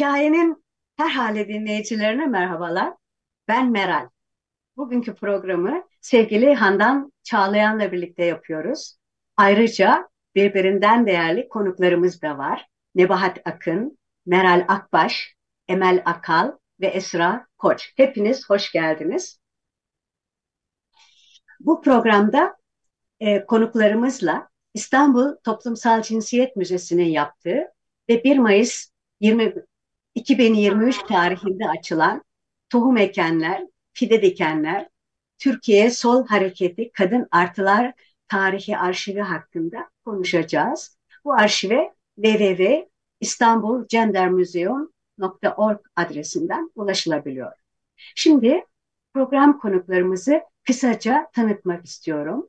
Hikayenin her hali dinleyicilerine merhabalar. Ben Meral. Bugünkü programı sevgili Handan Çağlayan'la birlikte yapıyoruz. Ayrıca birbirinden değerli konuklarımız da var. Nebahat Akın, Meral Akbaş, Emel Akal ve Esra Koç. Hepiniz hoş geldiniz. Bu programda e, konuklarımızla İstanbul Toplumsal Cinsiyet Müzesi'nin yaptığı ve 1 Mayıs 20, 2023 tarihinde açılan Tohum Ekenler, Fide Dikenler, Türkiye Sol Hareketi Kadın Artılar Tarihi Arşivi hakkında konuşacağız. Bu arşive www.istanbulgendermuseum.org adresinden ulaşılabiliyor. Şimdi program konuklarımızı kısaca tanıtmak istiyorum.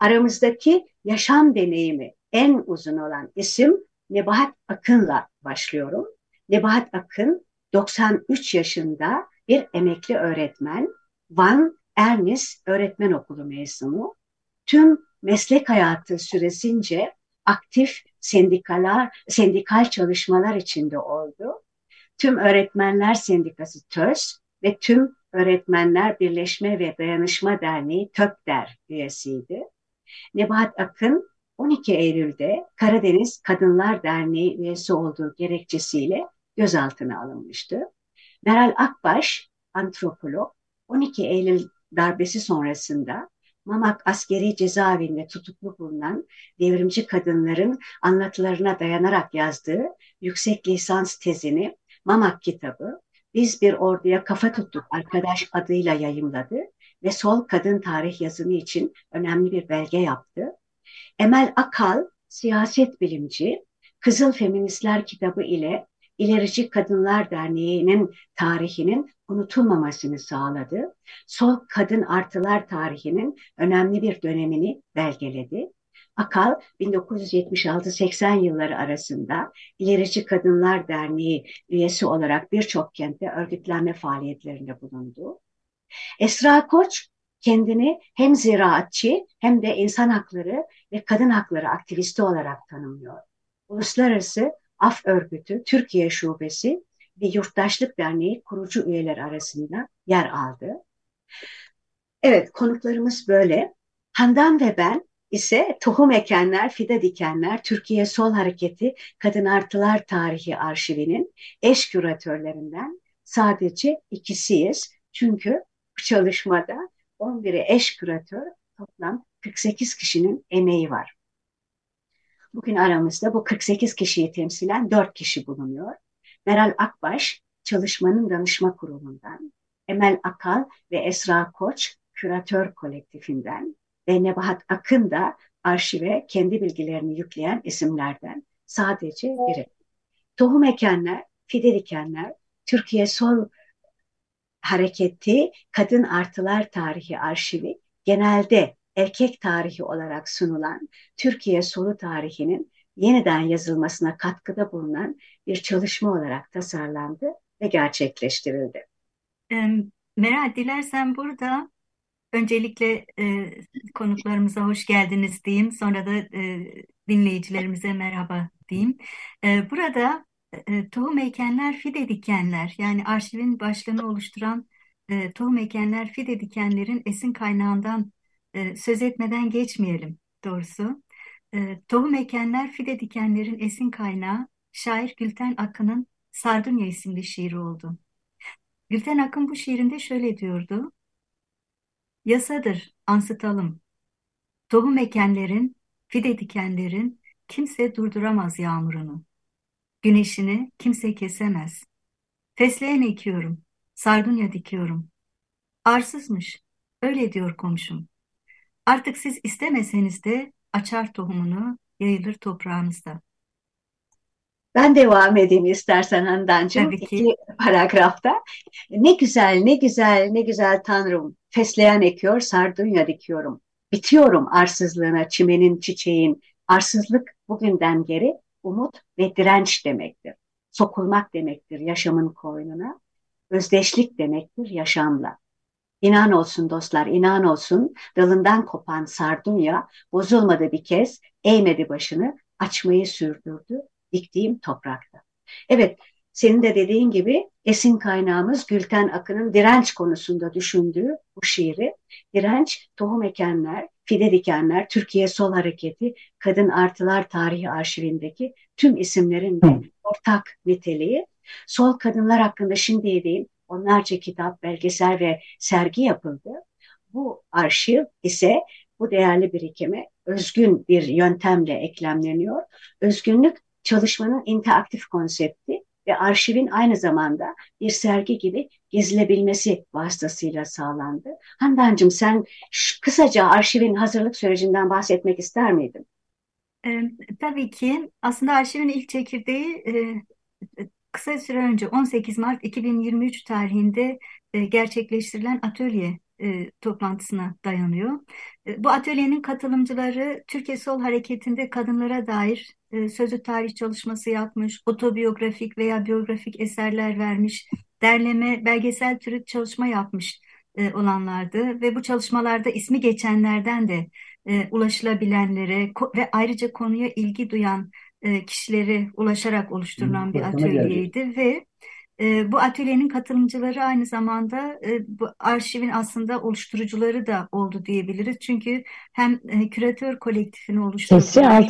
Aramızdaki yaşam deneyimi en uzun olan isim Nebahat Akın'la başlıyorum. Nebahat Akın 93 yaşında bir emekli öğretmen, Van Ernis Öğretmen Okulu mezunu. Tüm meslek hayatı süresince aktif sendikalar, sendikal çalışmalar içinde oldu. Tüm Öğretmenler Sendikası TÖS ve tüm Öğretmenler Birleşme ve Dayanışma Derneği TÖPDER üyesiydi. Nebahat Akın 12 Eylül'de Karadeniz Kadınlar Derneği üyesi olduğu gerekçesiyle gözaltına alınmıştı. Meral Akbaş, antropolog, 12 Eylül darbesi sonrasında Mamak askeri cezaevinde tutuklu bulunan devrimci kadınların anlatılarına dayanarak yazdığı yüksek lisans tezini Mamak kitabı Biz Bir Orduya Kafa Tuttuk arkadaş adıyla yayımladı ve sol kadın tarih yazımı için önemli bir belge yaptı. Emel Akal, siyaset bilimci, Kızıl Feministler kitabı ile İlerici Kadınlar Derneği'nin tarihinin unutulmamasını sağladı. Sol kadın artılar tarihinin önemli bir dönemini belgeledi. Akal 1976-80 yılları arasında İlerici Kadınlar Derneği üyesi olarak birçok kentte örgütlenme faaliyetlerinde bulundu. Esra Koç kendini hem ziraatçı hem de insan hakları ve kadın hakları aktivisti olarak tanımlıyor. Uluslararası Af Örgütü Türkiye Şubesi ve Yurttaşlık Derneği kurucu üyeler arasında yer aldı. Evet konuklarımız böyle. Handan ve ben ise Tohum Ekenler, Fide Dikenler, Türkiye Sol Hareketi Kadın Artılar Tarihi Arşivinin eş küratörlerinden sadece ikisiyiz. Çünkü bu çalışmada 11'e eş küratör toplam 48 kişinin emeği var. Bugün aramızda bu 48 kişiyi temsilen 4 kişi bulunuyor. Meral Akbaş çalışmanın danışma kurulundan, Emel Akal ve Esra Koç küratör kolektifinden ve Nebahat Akın da arşive kendi bilgilerini yükleyen isimlerden sadece biri. Tohum ekenler, fide dikenler, Türkiye Sol Hareketi Kadın Artılar Tarihi Arşivi genelde erkek tarihi olarak sunulan Türkiye solu tarihinin yeniden yazılmasına katkıda bulunan bir çalışma olarak tasarlandı ve gerçekleştirildi. Meral, dilersen burada öncelikle e, konuklarımıza hoş geldiniz diyeyim. Sonra da e, dinleyicilerimize merhaba diyeyim. E, burada e, tohum ekenler, fide dikenler yani arşivin başlığını oluşturan e, tohum ekenler, fide dikenlerin esin kaynağından e, söz etmeden geçmeyelim doğrusu. E, tohum ekenler, fide dikenlerin esin kaynağı şair Gülten Akın'ın Sardunya isimli şiiri oldu. Gülten Akın bu şiirinde şöyle diyordu. Yasadır, ansıtalım. Tohum ekenlerin, fide dikenlerin kimse durduramaz yağmurunu. Güneşini kimse kesemez. Fesleğen ekiyorum, sardunya dikiyorum. Arsızmış, öyle diyor komşum. Artık siz istemeseniz de açar tohumunu, yayılır toprağınızda. Ben devam edeyim istersen Handancığım. Tabii ki. İki paragrafta. Ne güzel, ne güzel, ne güzel Tanrım. Fesleğen ekiyor, sardunya dikiyorum. Bitiyorum arsızlığına, çimenin, çiçeğin. Arsızlık bugünden geri umut ve direnç demektir. Sokulmak demektir yaşamın koynuna. Özdeşlik demektir yaşamla. İnan olsun dostlar, inan olsun. Dalından kopan sardunya bozulmadı bir kez, eğmedi başını, açmayı sürdürdü diktiğim toprakta. Evet, senin de dediğin gibi esin kaynağımız Gülten Akın'ın direnç konusunda düşündüğü bu şiiri. Direnç, tohum ekenler, fide dikenler, Türkiye Sol Hareketi, Kadın Artılar Tarihi Arşivindeki tüm isimlerin de ortak niteliği. Sol kadınlar hakkında şimdi değil, onlarca kitap, belgesel ve sergi yapıldı. Bu arşiv ise bu değerli birikime özgün bir yöntemle eklemleniyor. Özgünlük çalışmanın interaktif konsepti ve arşivin aynı zamanda bir sergi gibi gezilebilmesi vasıtasıyla sağlandı. Handancığım sen kısaca arşivin hazırlık sürecinden bahsetmek ister miydin? E, tabii ki aslında arşivin ilk çekirdeği e, kısa süre önce 18 Mart 2023 tarihinde e, gerçekleştirilen atölye e, toplantısına dayanıyor. E, bu atölyenin katılımcıları Türkiye Sol Hareketi'nde kadınlara dair e, sözlü tarih çalışması yapmış, otobiyografik veya biyografik eserler vermiş, derleme, belgesel türü çalışma yapmış e, olanlardı ve bu çalışmalarda ismi geçenlerden de e, ulaşılabilenlere ve ayrıca konuya ilgi duyan e, kişilere ulaşarak oluşturulan bir atölyeydi ve e, bu atölyenin katılımcıları aynı zamanda e, bu arşivin aslında oluşturucuları da oldu diyebiliriz. Çünkü hem e, küratör kolektifini oluşturdular.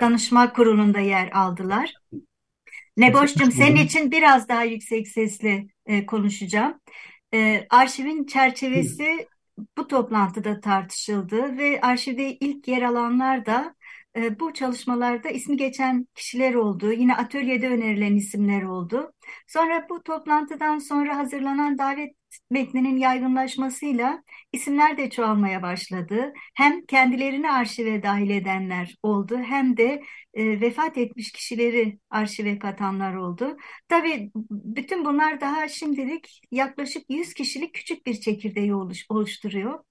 Danışma kurulunda yer aldılar. Neboş'cum senin için biraz daha yüksek sesle e, konuşacağım. E, arşivin çerçevesi bu toplantıda tartışıldı ve arşivde ilk yer alanlar da e, bu çalışmalarda ismi geçen kişiler oldu. Yine atölyede önerilen isimler oldu. Sonra bu toplantıdan sonra hazırlanan davet metninin yaygınlaşmasıyla isimler de çoğalmaya başladı. Hem kendilerini arşive dahil edenler oldu hem de e, vefat etmiş kişileri arşive katanlar oldu. Tabii bütün bunlar daha şimdilik yaklaşık 100 kişilik küçük bir çekirdeği oluş, oluşturuyor.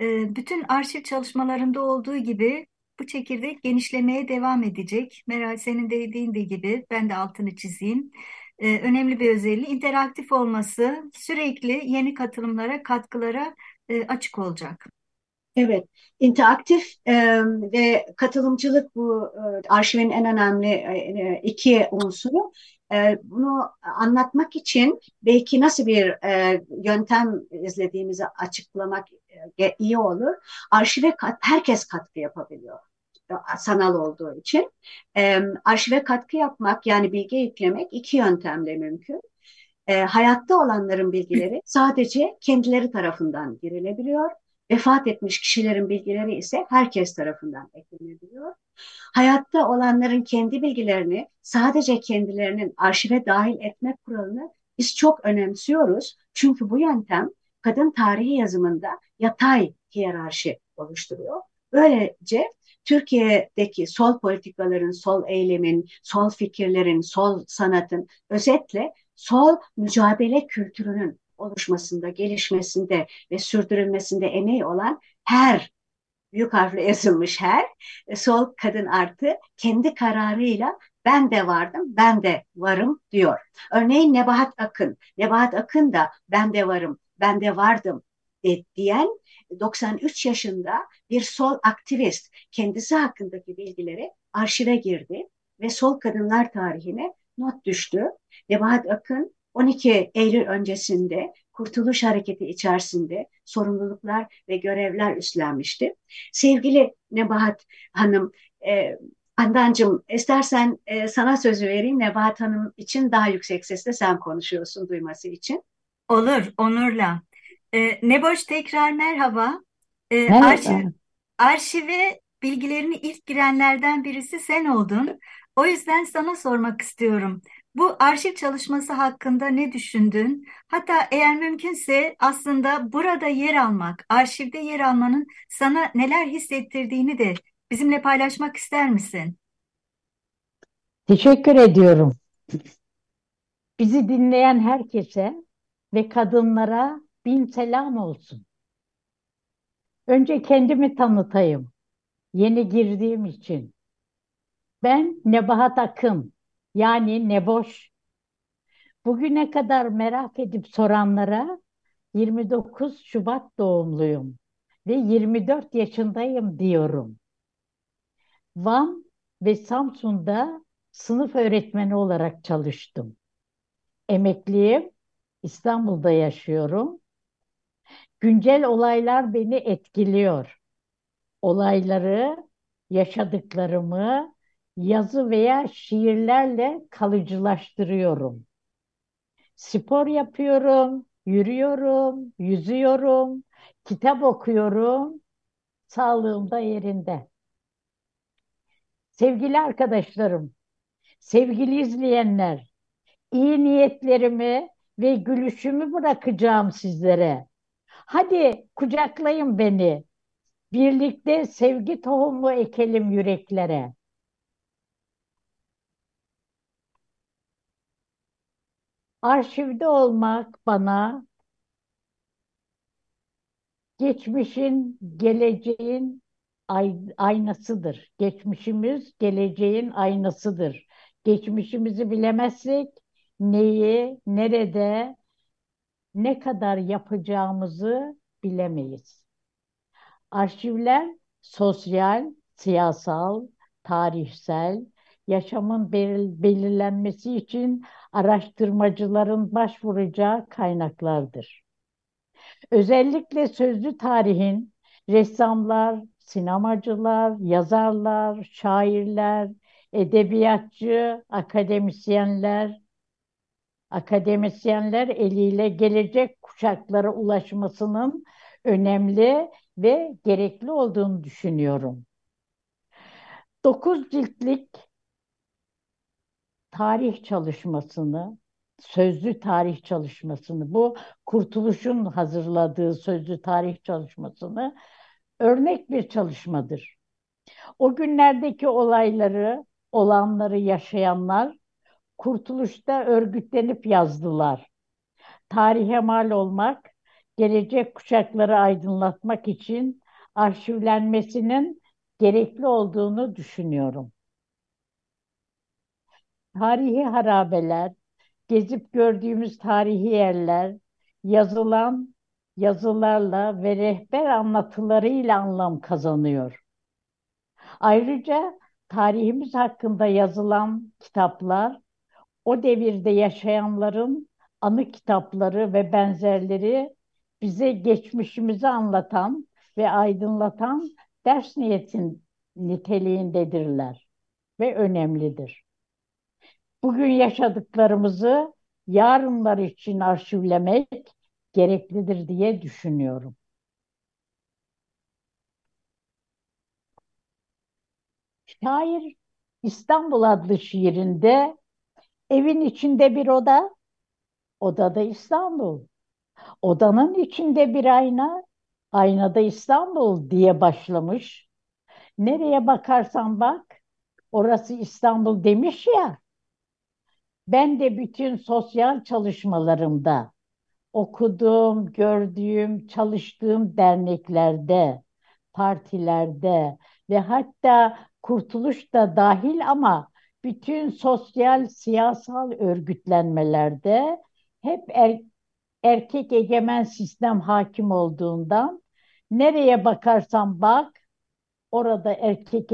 E, bütün arşiv çalışmalarında olduğu gibi bu çekirdek genişlemeye devam edecek. Meral senin dediğin de gibi ben de altını çizeyim. Ee, önemli bir özelliği interaktif olması, sürekli yeni katılımlara, katkılara e, açık olacak. Evet, interaktif e, ve katılımcılık bu e, arşivin en önemli e, iki unsuru. E, bunu anlatmak için belki nasıl bir e, yöntem izlediğimizi açıklamak e, iyi olur. Arşive kat, herkes katkı yapabiliyor sanal olduğu için. E, arşive katkı yapmak yani bilgi yüklemek iki yöntemle mümkün. E, hayatta olanların bilgileri sadece kendileri tarafından girilebiliyor. Vefat etmiş kişilerin bilgileri ise herkes tarafından eklenebiliyor. Hayatta olanların kendi bilgilerini sadece kendilerinin arşive dahil etmek kuralını biz çok önemsiyoruz. Çünkü bu yöntem kadın tarihi yazımında yatay hiyerarşi oluşturuyor. Böylece Türkiye'deki sol politikaların, sol eylemin, sol fikirlerin, sol sanatın özetle sol mücadele kültürünün oluşmasında, gelişmesinde ve sürdürülmesinde emeği olan her büyük harfle yazılmış her sol kadın artı kendi kararıyla ben de vardım, ben de varım diyor. Örneğin Nebahat Akın. Nebahat Akın da ben de varım, ben de vardım e, diyen 93 yaşında bir sol aktivist kendisi hakkındaki bilgileri arşive girdi ve sol kadınlar tarihine not düştü. Nebahat Akın 12 Eylül öncesinde Kurtuluş Hareketi içerisinde sorumluluklar ve görevler üstlenmişti. Sevgili Nebahat Hanım, e, Handancığım istersen e, sana sözü vereyim. Nebahat Hanım için daha yüksek sesle sen konuşuyorsun duyması için. Olur, onurla. E, Neboş tekrar merhaba. E, merhaba. Arşiv, arşive bilgilerini ilk girenlerden birisi sen oldun. O yüzden sana sormak istiyorum. Bu arşiv çalışması hakkında ne düşündün? Hatta eğer mümkünse aslında burada yer almak, arşivde yer almanın sana neler hissettirdiğini de bizimle paylaşmak ister misin? Teşekkür ediyorum. Bizi dinleyen herkese ve kadınlara bin selam olsun. Önce kendimi tanıtayım. Yeni girdiğim için. Ben Nebahat Akın, yani Neboş. Bugüne kadar merak edip soranlara 29 Şubat doğumluyum ve 24 yaşındayım diyorum. Van ve Samsun'da sınıf öğretmeni olarak çalıştım. Emekliyim, İstanbul'da yaşıyorum. Güncel olaylar beni etkiliyor. Olayları, yaşadıklarımı yazı veya şiirlerle kalıcılaştırıyorum. Spor yapıyorum, yürüyorum, yüzüyorum, kitap okuyorum, sağlığım da yerinde. Sevgili arkadaşlarım, sevgili izleyenler, iyi niyetlerimi ve gülüşümü bırakacağım sizlere. Hadi kucaklayın beni. Birlikte sevgi tohumu ekelim yüreklere. Arşivde olmak bana geçmişin, geleceğin aynasıdır. Geçmişimiz geleceğin aynasıdır. Geçmişimizi bilemezsek neyi, nerede, ne kadar yapacağımızı bilemeyiz. Arşivler sosyal, siyasal, tarihsel, yaşamın belirlenmesi için araştırmacıların başvuracağı kaynaklardır. Özellikle sözlü tarihin ressamlar, sinemacılar, yazarlar, şairler, edebiyatçı, akademisyenler, akademisyenler eliyle gelecek kuşaklara ulaşmasının önemli ve gerekli olduğunu düşünüyorum. Dokuz ciltlik tarih çalışmasını, sözlü tarih çalışmasını, bu Kurtuluş'un hazırladığı sözlü tarih çalışmasını örnek bir çalışmadır. O günlerdeki olayları, olanları yaşayanlar Kurtuluş'ta örgütlenip yazdılar. Tarihe mal olmak, gelecek kuşakları aydınlatmak için arşivlenmesinin gerekli olduğunu düşünüyorum. Tarihi harabeler, gezip gördüğümüz tarihi yerler, yazılan yazılarla ve rehber anlatılarıyla anlam kazanıyor. Ayrıca tarihimiz hakkında yazılan kitaplar, o devirde yaşayanların anı kitapları ve benzerleri bize geçmişimizi anlatan ve aydınlatan ders niyetin niteliğindedirler ve önemlidir. Bugün yaşadıklarımızı yarınlar için arşivlemek gereklidir diye düşünüyorum. Şair İstanbul adlı şiirinde evin içinde bir oda, odada İstanbul. Odanın içinde bir ayna, aynada İstanbul diye başlamış. Nereye bakarsan bak, orası İstanbul demiş ya. Ben de bütün sosyal çalışmalarımda okuduğum, gördüğüm, çalıştığım derneklerde, partilerde ve hatta kurtuluş da dahil ama bütün sosyal, siyasal örgütlenmelerde hep er, erkek egemen sistem hakim olduğundan nereye bakarsan bak orada erkek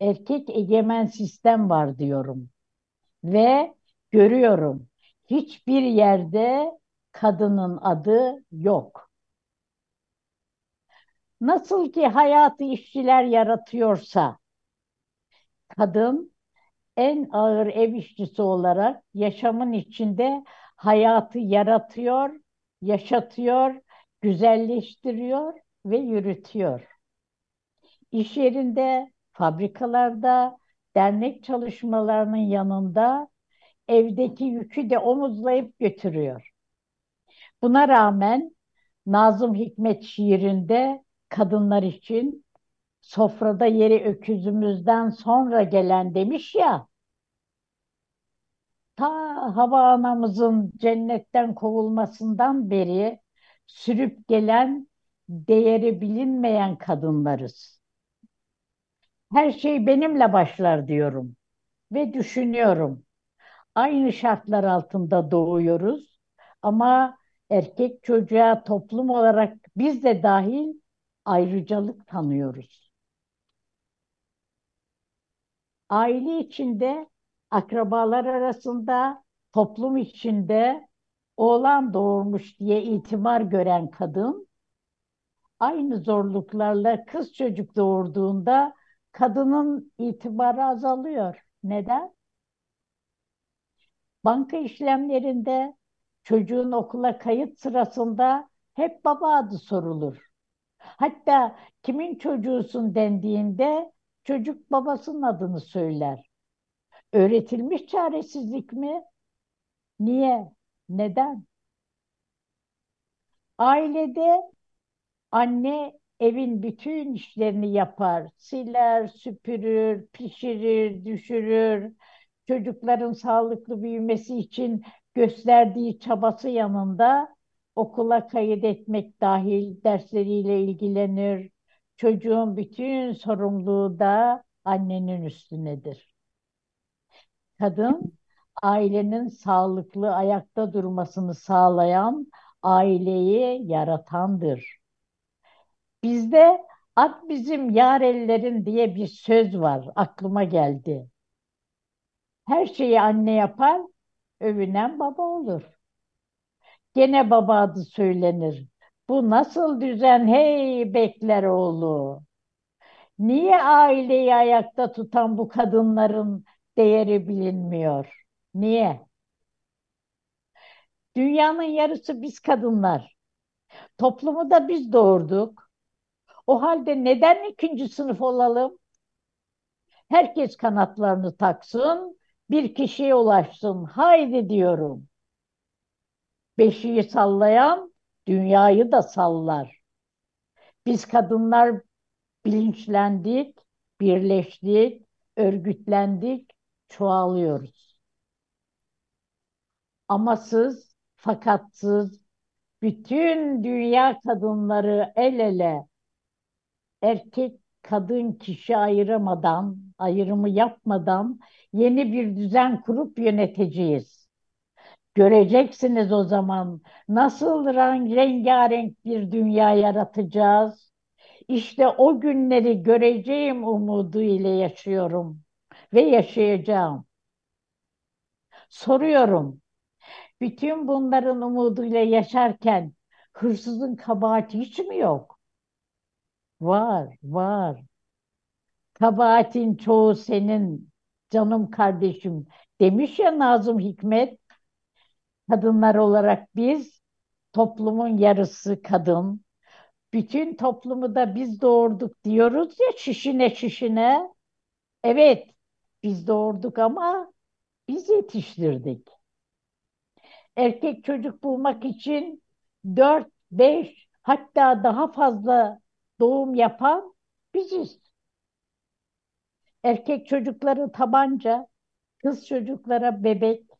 erkek egemen sistem var diyorum. Ve görüyorum hiçbir yerde kadının adı yok. Nasıl ki hayatı işçiler yaratıyorsa, kadın en ağır ev işçisi olarak yaşamın içinde hayatı yaratıyor, yaşatıyor, güzelleştiriyor ve yürütüyor. İş yerinde, fabrikalarda, dernek çalışmalarının yanında evdeki yükü de omuzlayıp götürüyor. Buna rağmen Nazım Hikmet şiirinde kadınlar için sofrada yeri öküzümüzden sonra gelen demiş ya, ta Hava anamızın cennetten kovulmasından beri sürüp gelen değeri bilinmeyen kadınlarız. Her şey benimle başlar diyorum ve düşünüyorum. Aynı şartlar altında doğuyoruz ama erkek çocuğa toplum olarak biz de dahil ayrıcalık tanıyoruz. Aile içinde, akrabalar arasında, toplum içinde oğlan doğurmuş diye itibar gören kadın aynı zorluklarla kız çocuk doğurduğunda kadının itibarı azalıyor. Neden? Banka işlemlerinde çocuğun okula kayıt sırasında hep baba adı sorulur. Hatta kimin çocuğusun dendiğinde çocuk babasının adını söyler. Öğretilmiş çaresizlik mi? Niye? Neden? Ailede anne evin bütün işlerini yapar. Siler, süpürür, pişirir, düşürür. Çocukların sağlıklı büyümesi için gösterdiği çabası yanında okula kaydetmek dahil dersleriyle ilgilenir. Çocuğun bütün sorumluluğu da annenin üstünedir. Kadın ailenin sağlıklı ayakta durmasını sağlayan aileyi yaratandır. Bizde at bizim yar ellerin diye bir söz var aklıma geldi. Her şeyi anne yapar, övünen baba olur. Gene baba adı söylenir. Bu nasıl düzen hey bekler oğlu? Niye aileyi ayakta tutan bu kadınların değeri bilinmiyor? Niye? Dünyanın yarısı biz kadınlar. Toplumu da biz doğurduk. O halde neden ikinci sınıf olalım? Herkes kanatlarını taksın, bir kişiye ulaşsın. Haydi diyorum. Beşiği sallayan dünyayı da sallar. Biz kadınlar bilinçlendik, birleştik, örgütlendik, çoğalıyoruz. Amasız, fakatsız, bütün dünya kadınları el ele, erkek kadın kişi ayıramadan, ayrımı yapmadan yeni bir düzen kurup yöneteceğiz. Göreceksiniz o zaman nasıl rengarenk bir dünya yaratacağız. İşte o günleri göreceğim umudu ile yaşıyorum ve yaşayacağım. Soruyorum, bütün bunların umuduyla yaşarken hırsızın kabahati hiç mi yok? Var, var. Kabahatin çoğu senin canım kardeşim demiş ya Nazım Hikmet. Kadınlar olarak biz toplumun yarısı kadın. Bütün toplumu da biz doğurduk diyoruz ya şişine şişine. Evet biz doğurduk ama biz yetiştirdik. Erkek çocuk bulmak için dört, beş hatta daha fazla doğum yapan biziz. Erkek çocukları tabanca, kız çocuklara bebek,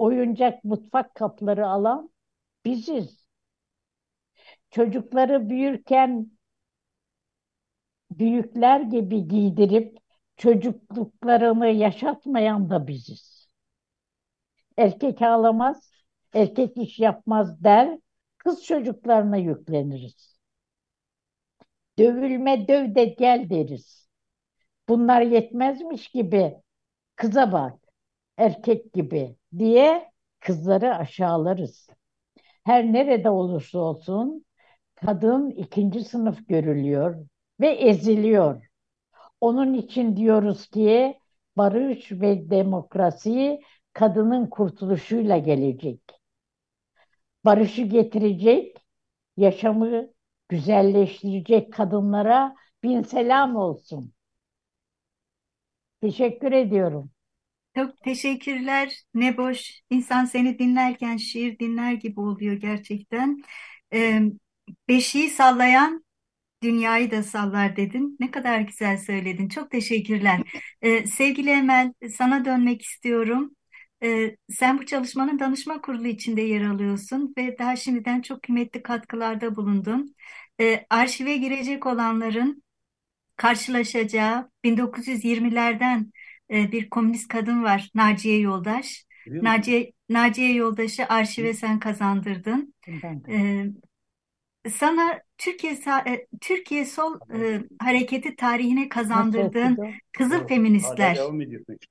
oyuncak mutfak kapları alan biziz. Çocukları büyürken büyükler gibi giydirip çocukluklarını yaşatmayan da biziz. Erkek ağlamaz, erkek iş yapmaz der, kız çocuklarına yükleniriz. Dövülme döv de gel deriz. Bunlar yetmezmiş gibi kıza bak, erkek gibi diye kızları aşağılarız. Her nerede olursa olsun kadın ikinci sınıf görülüyor ve eziliyor. Onun için diyoruz ki barış ve demokrasi kadının kurtuluşuyla gelecek. Barışı getirecek, yaşamı güzelleştirecek kadınlara bin selam olsun. Teşekkür ediyorum. Çok teşekkürler. Ne boş. İnsan seni dinlerken şiir dinler gibi oluyor gerçekten. Ee, beşiği sallayan dünyayı da sallar dedin. Ne kadar güzel söyledin. Çok teşekkürler. Ee, sevgili Emel, sana dönmek istiyorum. Ee, sen bu çalışmanın danışma kurulu içinde yer alıyorsun ve daha şimdiden çok kıymetli katkılarda bulundun. Ee, arşive girecek olanların karşılaşacağı 1920'lerden e, bir komünist kadın var Naciye Yoldaş. Naciye, Naciye Yoldaş'ı arşive sen kazandırdın. Ee, sana Türkiye e, Türkiye Sol e, Hareketi tarihine kazandırdığın Kızıl Feministler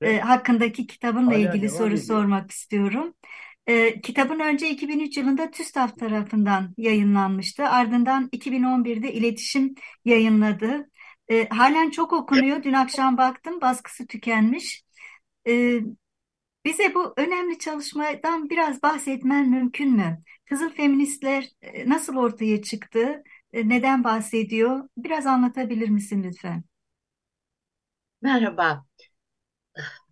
e, hakkındaki kitabınla Hala ilgili soru ediyor. sormak istiyorum. E, kitabın önce 2003 yılında TÜSTAF tarafından yayınlanmıştı. Ardından 2011'de İletişim yayınladı. E, halen çok okunuyor. Dün akşam baktım baskısı tükenmiş. E, bize bu önemli çalışmadan biraz bahsetmen mümkün mü? Kızıl Feministler e, nasıl ortaya çıktı? E, Neden bahsediyor? Biraz anlatabilir misin lütfen? Merhaba.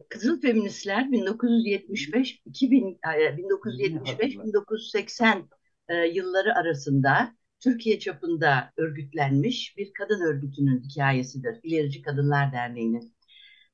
Kızıl Feministler 1975 2000 e, 1975 1980 e, yılları arasında Türkiye çapında örgütlenmiş bir kadın örgütünün hikayesidir. İlerici Kadınlar Derneği'nin.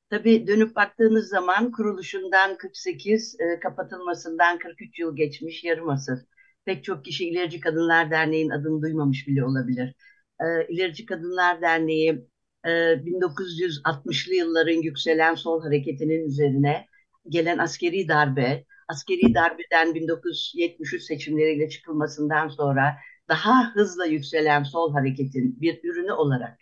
Tabii dönüp baktığınız zaman kuruluşundan 48, e, kapatılmasından 43 yıl geçmiş yarım asır. Pek çok kişi İlerici Kadınlar Derneği'nin adını duymamış bile olabilir. E, İlerici Kadınlar Derneği e, 1960'lı yılların yükselen sol hareketinin üzerine gelen askeri darbe, askeri darbeden 1973 seçimleriyle çıkılmasından sonra daha hızla yükselen sol hareketin bir ürünü olarak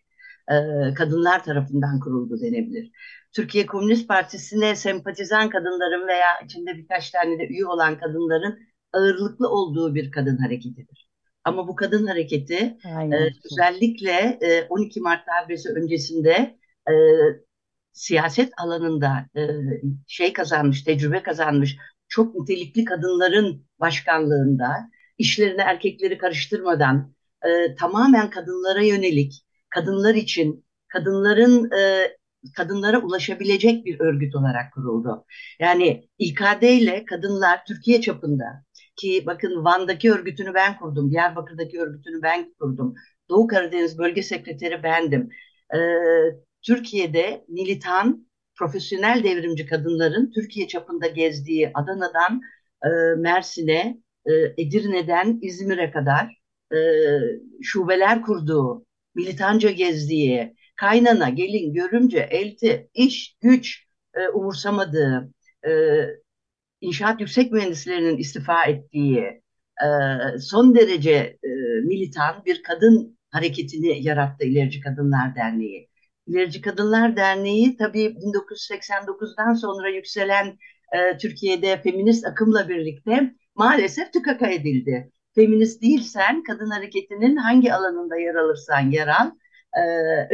e, kadınlar tarafından kuruldu denebilir. Türkiye Komünist Partisi'ne sempatizan kadınların veya içinde birkaç tane de üye olan kadınların ağırlıklı olduğu bir kadın hareketidir. Ama bu kadın hareketi e, özellikle e, 12 Mart darbesi öncesinde e, siyaset alanında e, şey kazanmış, tecrübe kazanmış çok nitelikli kadınların başkanlığında işlerini erkekleri karıştırmadan e, tamamen kadınlara yönelik, kadınlar için, kadınların e, kadınlara ulaşabilecek bir örgüt olarak kuruldu. Yani İKD ile kadınlar Türkiye çapında ki bakın Van'daki örgütünü ben kurdum, Diyarbakır'daki örgütünü ben kurdum. Doğu Karadeniz Bölge Sekreteri bendim. Ee, Türkiye'de militan, profesyonel devrimci kadınların Türkiye çapında gezdiği Adana'dan e, Mersin'e, e, Edirne'den İzmir'e kadar e, şubeler kurduğu, militanca gezdiği, kaynana, gelin, görümce, elti, iş, güç e, umursamadığı, inşaat yüksek mühendislerinin istifa ettiği, son derece militan bir kadın hareketini yarattı İlerici Kadınlar Derneği. İlerici Kadınlar Derneği tabii 1989'dan sonra yükselen e, Türkiye'de feminist akımla birlikte maalesef tükaka edildi. Feminist değilsen kadın hareketinin hangi alanında yer alırsan yer al, e,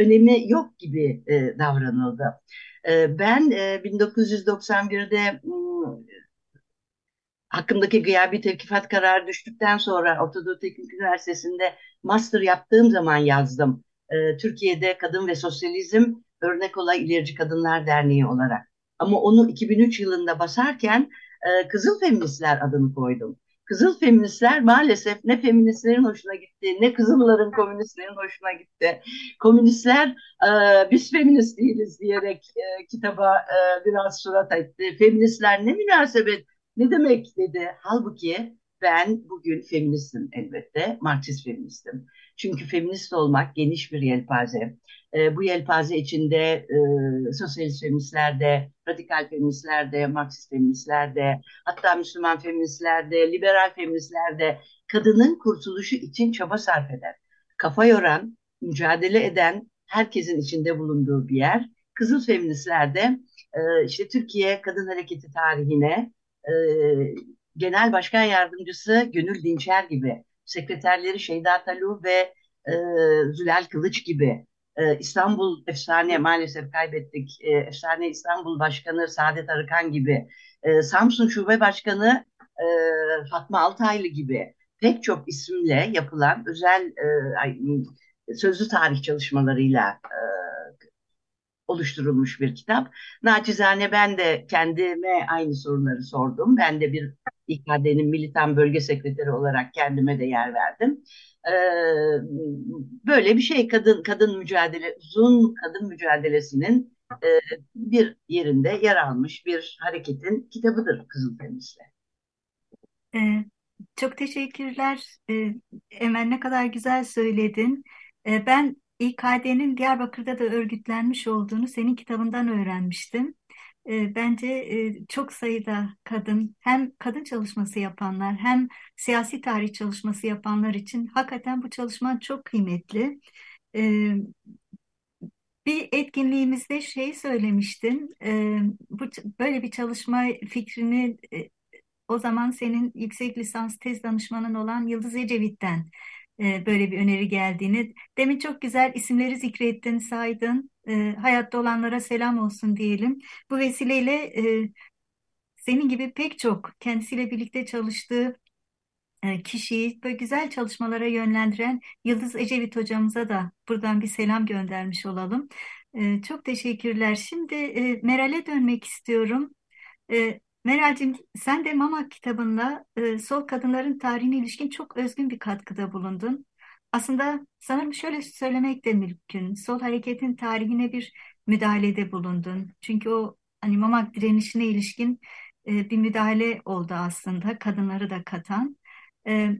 önemi yok gibi e, davranıldı. E, ben e, 1991'de m, hakkımdaki gıyabi tevkifat kararı düştükten sonra Orta Doğu Teknik Üniversitesi'nde master yaptığım zaman yazdım. E, Türkiye'de Kadın ve Sosyalizm Örnek Olay İlerici Kadınlar Derneği olarak. Ama onu 2003 yılında basarken e, Kızıl Feministler adını koydum. Kızıl feministler maalesef ne feministlerin hoşuna gitti, ne kızılların komünistlerin hoşuna gitti. Komünistler e, biz feminist değiliz diyerek e, kitaba e, biraz surat etti. Feministler ne münasebet, ne demek dedi. Halbuki ben bugün feministim elbette, Marksist feministim. Çünkü feminist olmak geniş bir yelpaze. E, bu yelpaze içinde e, sosyalist feministler de, radikal feministler de, Marksist feministler de, hatta Müslüman feministler de, liberal feministler de kadının kurtuluşu için çaba sarf eder. Kafa yoran, mücadele eden, herkesin içinde bulunduğu bir yer. Kızıl feministler de e, işte Türkiye Kadın Hareketi tarihine e, Genel Başkan Yardımcısı Gönül Dinçer gibi, sekreterleri Şeyda Talu ve e, Zülal Kılıç gibi, e, İstanbul efsane maalesef kaybettik, e, efsane İstanbul Başkanı Saadet Arıkan gibi, e, Samsun Şube Başkanı e, Fatma Altaylı gibi pek çok isimle yapılan özel e, sözlü tarih çalışmalarıyla e, oluşturulmuş bir kitap. Naçizane ben de kendime aynı soruları sordum. Ben de bir İKD'nin militan bölge sekreteri olarak kendime de yer verdim. Ee, böyle bir şey kadın kadın mücadele uzun kadın mücadelesinin e, bir yerinde yer almış bir hareketin kitabıdır Kızıl Temizle. Ee, çok teşekkürler. Ee, Emel ne kadar güzel söyledin. Ee, ben İKD'nin Diyarbakır'da da örgütlenmiş olduğunu senin kitabından öğrenmiştim. Ee, bence e, çok sayıda kadın hem kadın çalışması yapanlar hem siyasi tarih çalışması yapanlar için hakikaten bu çalışman çok kıymetli. Ee, bir etkinliğimizde şey söylemiştin, e, böyle bir çalışma fikrini e, o zaman senin yüksek lisans tez danışmanın olan Yıldız Ecevit'ten e, böyle bir öneri geldiğini. Demin çok güzel isimleri zikrettin, saydın. E, hayatta olanlara selam olsun diyelim. Bu vesileyle e, senin gibi pek çok kendisiyle birlikte çalıştığı kişiyi böyle güzel çalışmalara yönlendiren Yıldız Ecevit hocamıza da buradan bir selam göndermiş olalım. Çok teşekkürler. Şimdi Meral'e dönmek istiyorum. Meral'cim sen de Mama kitabında e, sol kadınların tarihine ilişkin çok özgün bir katkıda bulundun. Aslında sanırım şöyle söylemek de mümkün. Sol hareketin tarihine bir müdahalede bulundun. Çünkü o hani Mamak direnişine ilişkin e, bir müdahale oldu aslında kadınları da katan. E,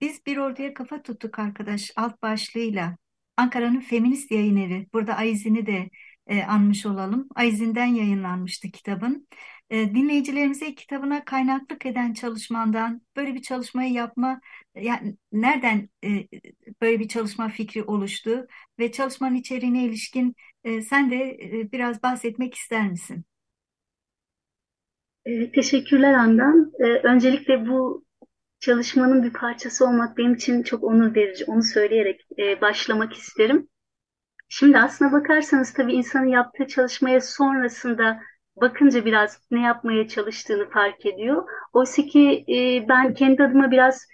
biz bir orduya kafa tuttuk arkadaş alt başlığıyla. Ankara'nın feminist yayın evi. Burada Ayzin'i de e, anmış olalım. Ayzin'den yayınlanmıştı kitabın. E, dinleyicilerimize kitabına kaynaklık eden çalışmandan böyle bir çalışmayı yapma, yani nereden e, böyle bir çalışma fikri oluştu ve çalışmanın içeriğine ilişkin e, sen de e, biraz bahsetmek ister misin? E, teşekkürler Andan. E, öncelikle bu çalışmanın bir parçası olmak benim için çok onur verici. Onu söyleyerek e, başlamak isterim. Şimdi aslına bakarsanız tabii insanın yaptığı çalışmaya sonrasında bakınca biraz ne yapmaya çalıştığını fark ediyor. Oysa ki e, ben kendi adıma biraz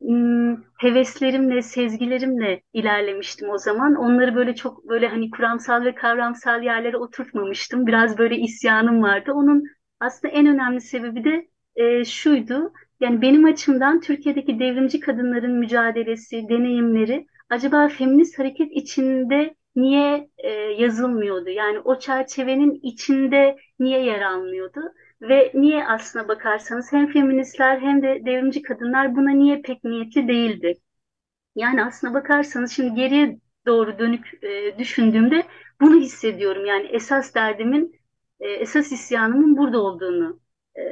m, heveslerimle, sezgilerimle ilerlemiştim o zaman. Onları böyle çok böyle hani kuramsal ve kavramsal yerlere oturtmamıştım. Biraz böyle isyanım vardı. Onun aslında en önemli sebebi de e, şuydu. Yani benim açımdan Türkiye'deki devrimci kadınların mücadelesi, deneyimleri acaba feminist hareket içinde niye e, yazılmıyordu? Yani o çerçevenin içinde niye yer almıyordu? Ve niye aslına bakarsanız hem feministler hem de devrimci kadınlar buna niye pek niyetli değildi? Yani aslına bakarsanız şimdi geriye doğru dönük e, düşündüğümde bunu hissediyorum. Yani esas derdimin, e, esas isyanımın burada olduğunu e,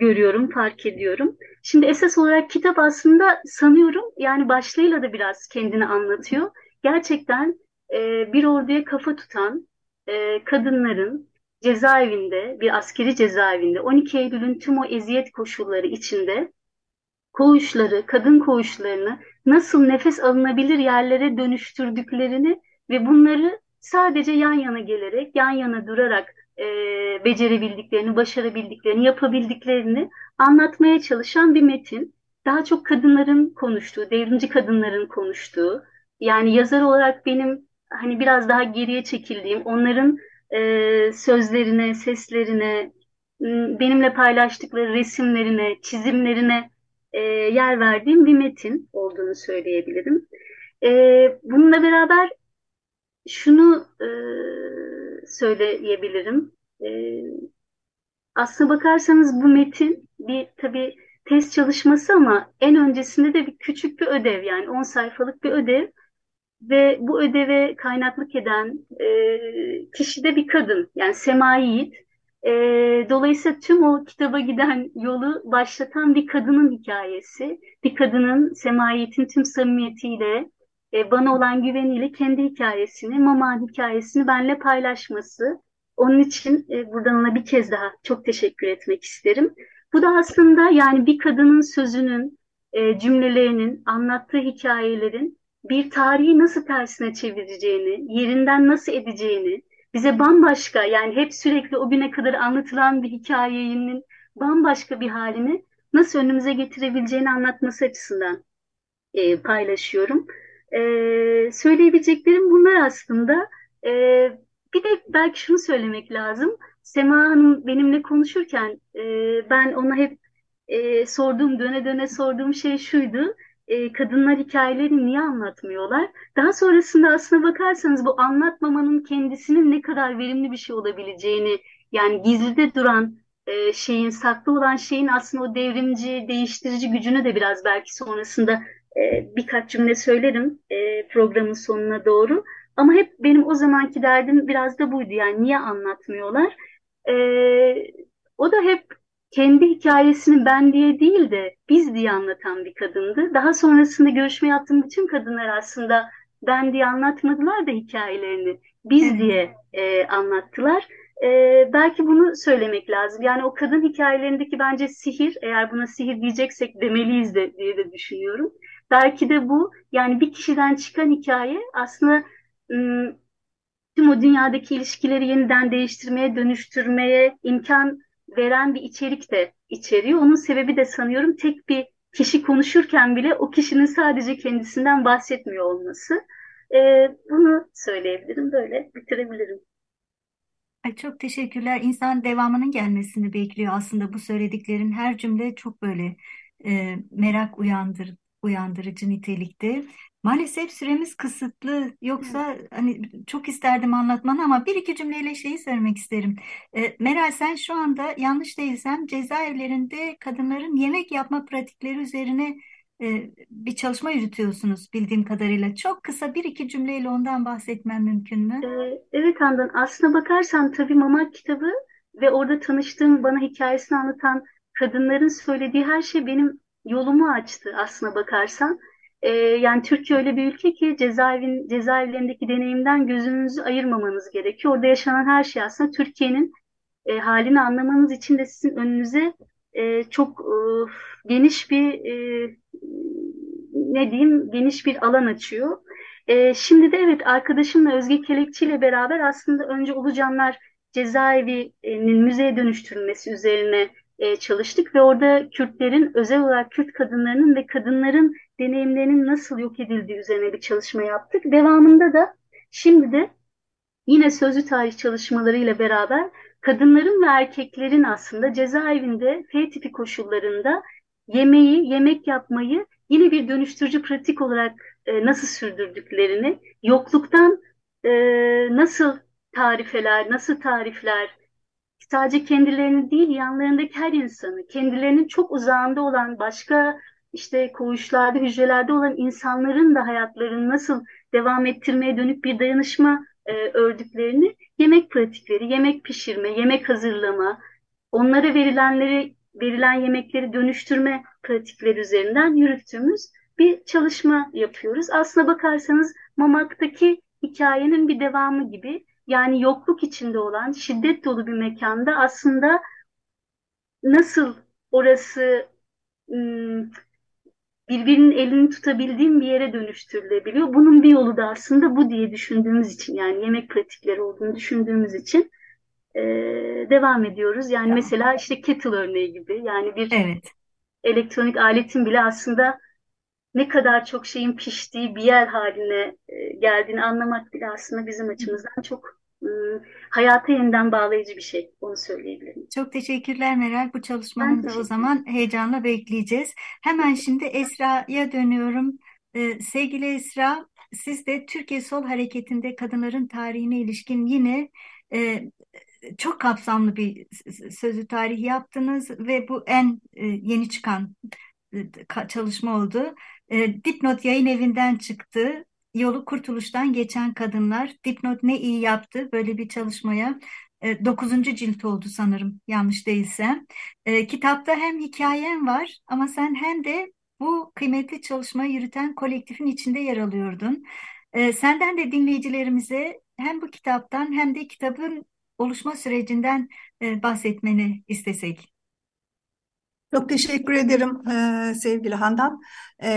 görüyorum, fark ediyorum. Şimdi esas olarak kitap aslında sanıyorum yani başlığıyla da biraz kendini anlatıyor. Gerçekten e, bir orduya kafa tutan e, kadınların cezaevinde, bir askeri cezaevinde 12 Eylül'ün tüm o eziyet koşulları içinde koğuşları, kadın koğuşlarını nasıl nefes alınabilir yerlere dönüştürdüklerini ve bunları sadece yan yana gelerek, yan yana durarak e, becerebildiklerini, başarabildiklerini, yapabildiklerini anlatmaya çalışan bir metin. Daha çok kadınların konuştuğu, devrimci kadınların konuştuğu, yani yazar olarak benim hani biraz daha geriye çekildiğim, onların e, sözlerine, seslerine, benimle paylaştıkları resimlerine, çizimlerine e, yer verdiğim bir metin olduğunu söyleyebilirim. E, bununla beraber şunu e, söyleyebilirim. E, aslına bakarsanız bu metin bir tabii test çalışması ama en öncesinde de bir küçük bir ödev yani 10 sayfalık bir ödev ve bu ödeve kaynaklık eden e, kişi de bir kadın yani Sema Yiğit. E, dolayısıyla tüm o kitaba giden yolu başlatan bir kadının hikayesi. Bir kadının Sema Yiğit'in tüm samimiyetiyle, e, bana olan güveniyle kendi hikayesini, Mama hikayesini benimle paylaşması. Onun için e, buradan ona bir kez daha çok teşekkür etmek isterim. Bu da aslında yani bir kadının sözünün, e, cümlelerinin, anlattığı hikayelerin bir tarihi nasıl tersine çevireceğini, yerinden nasıl edeceğini, bize bambaşka yani hep sürekli o güne kadar anlatılan bir hikayenin bambaşka bir halini nasıl önümüze getirebileceğini anlatması açısından e, paylaşıyorum. E, söyleyebileceklerim bunlar aslında. E, bir de belki şunu söylemek lazım. Sema Hanım benimle konuşurken e, ben ona hep e, sorduğum, döne döne sorduğum şey şuydu e, kadınlar hikayelerini niye anlatmıyorlar? Daha sonrasında aslına bakarsanız bu anlatmamanın kendisinin ne kadar verimli bir şey olabileceğini yani gizlide duran e, şeyin, saklı olan şeyin aslında o devrimci, değiştirici gücünü de biraz belki sonrasında e, birkaç cümle söylerim e, programın sonuna doğru. Ama hep benim o zamanki derdim biraz da buydu yani niye anlatmıyorlar? E, o da hep kendi hikayesini ben diye değil de biz diye anlatan bir kadındı. Daha sonrasında görüşme yaptığım bütün kadınlar aslında ben diye anlatmadılar da hikayelerini biz diye e, anlattılar. E, belki bunu söylemek lazım. Yani o kadın hikayelerindeki bence sihir, eğer buna sihir diyeceksek demeliyiz de diye de düşünüyorum. Belki de bu yani bir kişiden çıkan hikaye aslında tüm o dünyadaki ilişkileri yeniden değiştirmeye, dönüştürmeye imkan veren bir içerik de içeriyor. Onun sebebi de sanıyorum tek bir kişi konuşurken bile o kişinin sadece kendisinden bahsetmiyor olması. Ee, bunu söyleyebilirim, böyle bitirebilirim. Ay çok teşekkürler. İnsan devamının gelmesini bekliyor aslında bu söylediklerin her cümle çok böyle e, merak uyandır, uyandırıcı nitelikte. Maalesef süremiz kısıtlı. Yoksa hani çok isterdim anlatmanı ama bir iki cümleyle şeyi söylemek isterim. E, Meral sen şu anda yanlış değilsem cezaevlerinde kadınların yemek yapma pratikleri üzerine e, bir çalışma yürütüyorsunuz bildiğim kadarıyla. Çok kısa bir iki cümleyle ondan bahsetmem mümkün mü? Ee, evet Handan, aslına bakarsan tabii Mamak kitabı ve orada tanıştığım bana hikayesini anlatan kadınların söylediği her şey benim yolumu açtı aslına bakarsan. Ee, yani Türkiye öyle bir ülke ki cezaevin, cezaevlerindeki deneyimden gözünüzü ayırmamanız gerekiyor. Orada yaşanan her şey aslında Türkiye'nin e, halini anlamanız için de sizin önünüze e, çok e, geniş bir e, ne diyeyim geniş bir alan açıyor. E, şimdi de evet arkadaşımla Özge Kelekçi ile beraber aslında önce Ulucanlar cezaevinin müzeye dönüştürülmesi üzerine e, çalıştık ve orada Kürtlerin özel olarak Kürt kadınlarının ve kadınların deneyimlerinin nasıl yok edildiği üzerine bir çalışma yaptık. Devamında da şimdi de yine sözlü tarih çalışmalarıyla beraber kadınların ve erkeklerin aslında cezaevinde F tipi koşullarında yemeği, yemek yapmayı yine bir dönüştürücü pratik olarak e, nasıl sürdürdüklerini, yokluktan e, nasıl tarifeler, nasıl tarifler, sadece kendilerini değil yanlarındaki her insanı, kendilerinin çok uzağında olan başka işte koğuşlarda, hücrelerde olan insanların da hayatlarını nasıl devam ettirmeye dönük bir dayanışma e, ördüklerini yemek pratikleri, yemek pişirme, yemek hazırlama, onlara verilenleri verilen yemekleri dönüştürme pratikleri üzerinden yürüttüğümüz bir çalışma yapıyoruz. Aslına bakarsanız Mamak'taki hikayenin bir devamı gibi yani yokluk içinde olan şiddet dolu bir mekanda aslında nasıl orası birbirinin elini tutabildiğim bir yere dönüştürülebiliyor. Bunun bir yolu da aslında bu diye düşündüğümüz için yani yemek pratikleri olduğunu düşündüğümüz için e, devam ediyoruz. Yani tamam. mesela işte kettle örneği gibi yani bir evet. elektronik aletin bile aslında ne kadar çok şeyin piştiği bir yer haline geldiğini anlamak bile aslında bizim açımızdan çok hayata yeniden bağlayıcı bir şey. Onu söyleyebilirim. Çok teşekkürler Meral. Bu çalışmanın da o zaman heyecanla bekleyeceğiz. Hemen şimdi Esra'ya dönüyorum. Ee, sevgili Esra, siz de Türkiye Sol Hareketi'nde kadınların tarihine ilişkin yine e, çok kapsamlı bir sözü tarih yaptınız ve bu en e, yeni çıkan e, çalışma oldu. E, Dipnot yayın evinden çıktı. Yolu kurtuluştan geçen kadınlar. Dipnot ne iyi yaptı böyle bir çalışmaya. E, dokuzuncu cilt oldu sanırım yanlış değilsem. E, kitapta hem hikayen var ama sen hem de bu kıymetli çalışmayı yürüten kolektifin içinde yer alıyordun. E, senden de dinleyicilerimize hem bu kitaptan hem de kitabın oluşma sürecinden e, bahsetmeni istesek. Çok teşekkür ederim e, sevgili Handan. E,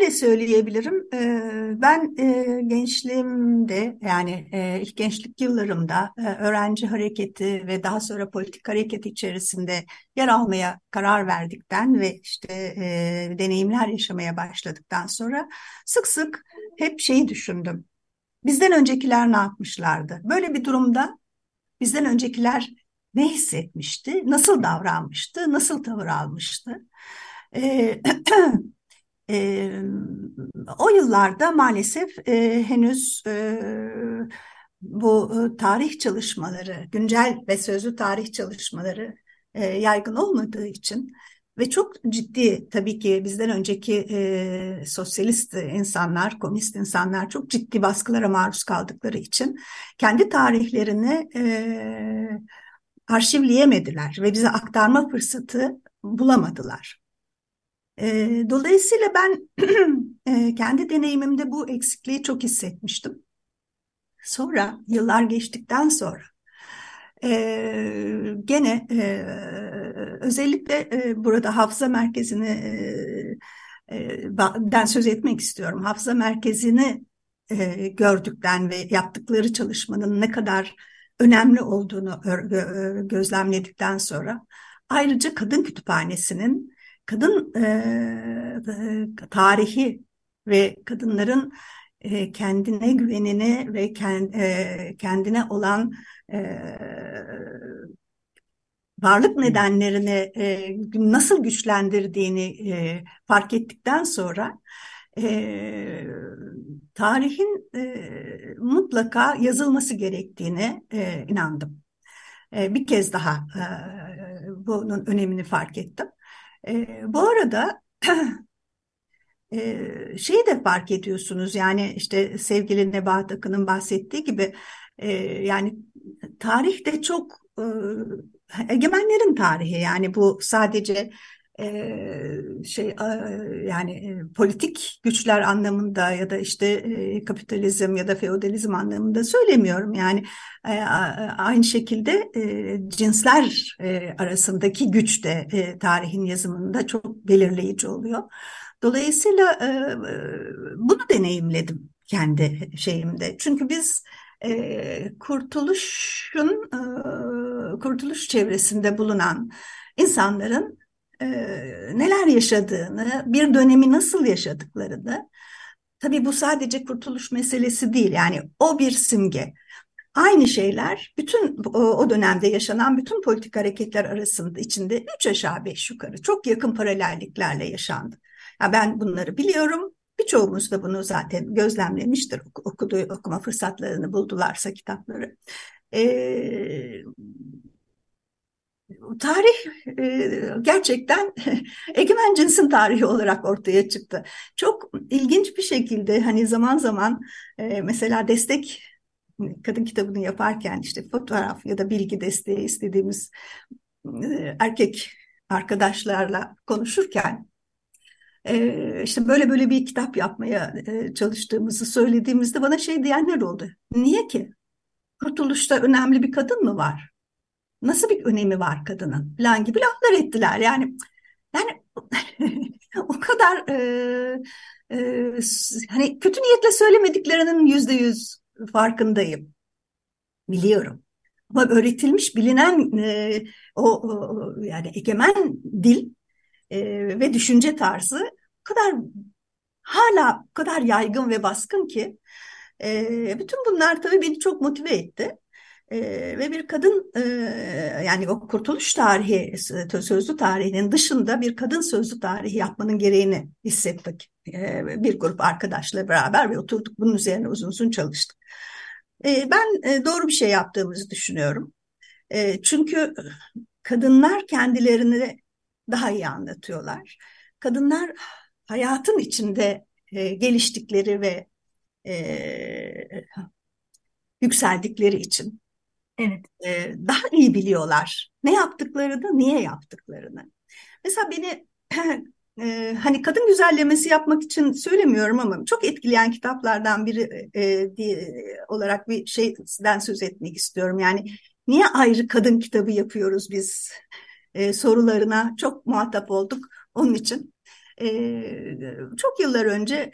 şöyle söyleyebilirim, e, ben e, gençliğimde yani e, ilk gençlik yıllarımda öğrenci hareketi ve daha sonra politik hareket içerisinde yer almaya karar verdikten ve işte deneyimler yaşamaya başladıktan sonra sık sık hep şeyi düşündüm. Bizden öncekiler ne yapmışlardı? Böyle bir durumda bizden öncekiler ne hissetmişti, nasıl davranmıştı, nasıl tavır almıştı? E, o yıllarda maalesef e, henüz e, bu tarih çalışmaları, güncel ve sözlü tarih çalışmaları e, yaygın olmadığı için ve çok ciddi tabii ki bizden önceki e, sosyalist insanlar, komünist insanlar çok ciddi baskılara maruz kaldıkları için kendi tarihlerini e, arşivleyemediler ve bize aktarma fırsatı bulamadılar. E, dolayısıyla ben e, kendi deneyimimde bu eksikliği çok hissetmiştim. Sonra yıllar geçtikten sonra e, gene e, özellikle e, burada hafıza merkezini e, den söz etmek istiyorum. Hafıza merkezini e, gördükten ve yaptıkları çalışmanın ne kadar önemli olduğunu gözlemledikten sonra ayrıca kadın kütüphanesinin kadın e, tarihi ve kadınların e, kendine güvenini ve kend, e, kendine olan e, varlık nedenlerini e, nasıl güçlendirdiğini e, fark ettikten sonra e, tarihin e, mutlaka yazılması gerektiğine e, inandım. E, bir kez daha e, bunun önemini fark ettim. E, bu arada e, şeyi de fark ediyorsunuz yani işte sevgili Nebahat Akın'ın bahsettiği gibi e, yani tarih de çok e, egemenlerin tarihi. Yani bu sadece şey yani politik güçler anlamında ya da işte kapitalizm ya da feodalizm anlamında söylemiyorum yani aynı şekilde cinsler arasındaki güç de tarihin yazımında çok belirleyici oluyor. Dolayısıyla bunu deneyimledim kendi şeyimde. Çünkü biz kurtuluşun kurtuluş çevresinde bulunan insanların e, neler yaşadığını, bir dönemi nasıl yaşadıklarını, tabii bu sadece kurtuluş meselesi değil, yani o bir simge. Aynı şeyler bütün o, dönemde yaşanan bütün politik hareketler arasında içinde üç aşağı beş yukarı çok yakın paralelliklerle yaşandı. Ya ben bunları biliyorum. Birçoğumuz da bunu zaten gözlemlemiştir. Okudu, okuma fırsatlarını buldularsa kitapları. Ee, tarih e, gerçekten egemen cinsin tarihi olarak ortaya çıktı. Çok ilginç bir şekilde hani zaman zaman e, mesela destek kadın kitabını yaparken işte fotoğraf ya da bilgi desteği istediğimiz e, erkek arkadaşlarla konuşurken işte böyle böyle bir kitap yapmaya çalıştığımızı söylediğimizde bana şey diyenler oldu. Niye ki? Kurtuluşta önemli bir kadın mı var? Nasıl bir önemi var kadının falan gibi laflar ettiler. Yani yani o kadar e, e, hani kötü niyetle söylemediklerinin yüzde yüz farkındayım. Biliyorum. Ama öğretilmiş, bilinen e, o, o yani egemen dil e, ve düşünce tarzı o kadar hala o kadar yaygın ve baskın ki e, bütün bunlar tabii beni çok motive etti. E, ve bir kadın e, yani o kurtuluş tarihi sözlü tarihinin dışında bir kadın sözlü tarihi yapmanın gereğini hissettik. E, bir grup arkadaşla beraber ve oturduk bunun üzerine uzun uzun çalıştık. E, ben e, doğru bir şey yaptığımızı düşünüyorum. E, çünkü kadınlar kendilerini daha iyi anlatıyorlar. Kadınlar hayatın içinde e, geliştikleri ve e, yükseldikleri için Evet. E, daha iyi biliyorlar ne yaptıklarını, niye yaptıklarını. Mesela beni e, hani kadın güzellemesi yapmak için söylemiyorum ama çok etkileyen kitaplardan biri e, diye, olarak bir şeyden söz etmek istiyorum. Yani niye ayrı kadın kitabı yapıyoruz biz e, sorularına çok muhatap olduk onun için. E, çok yıllar önce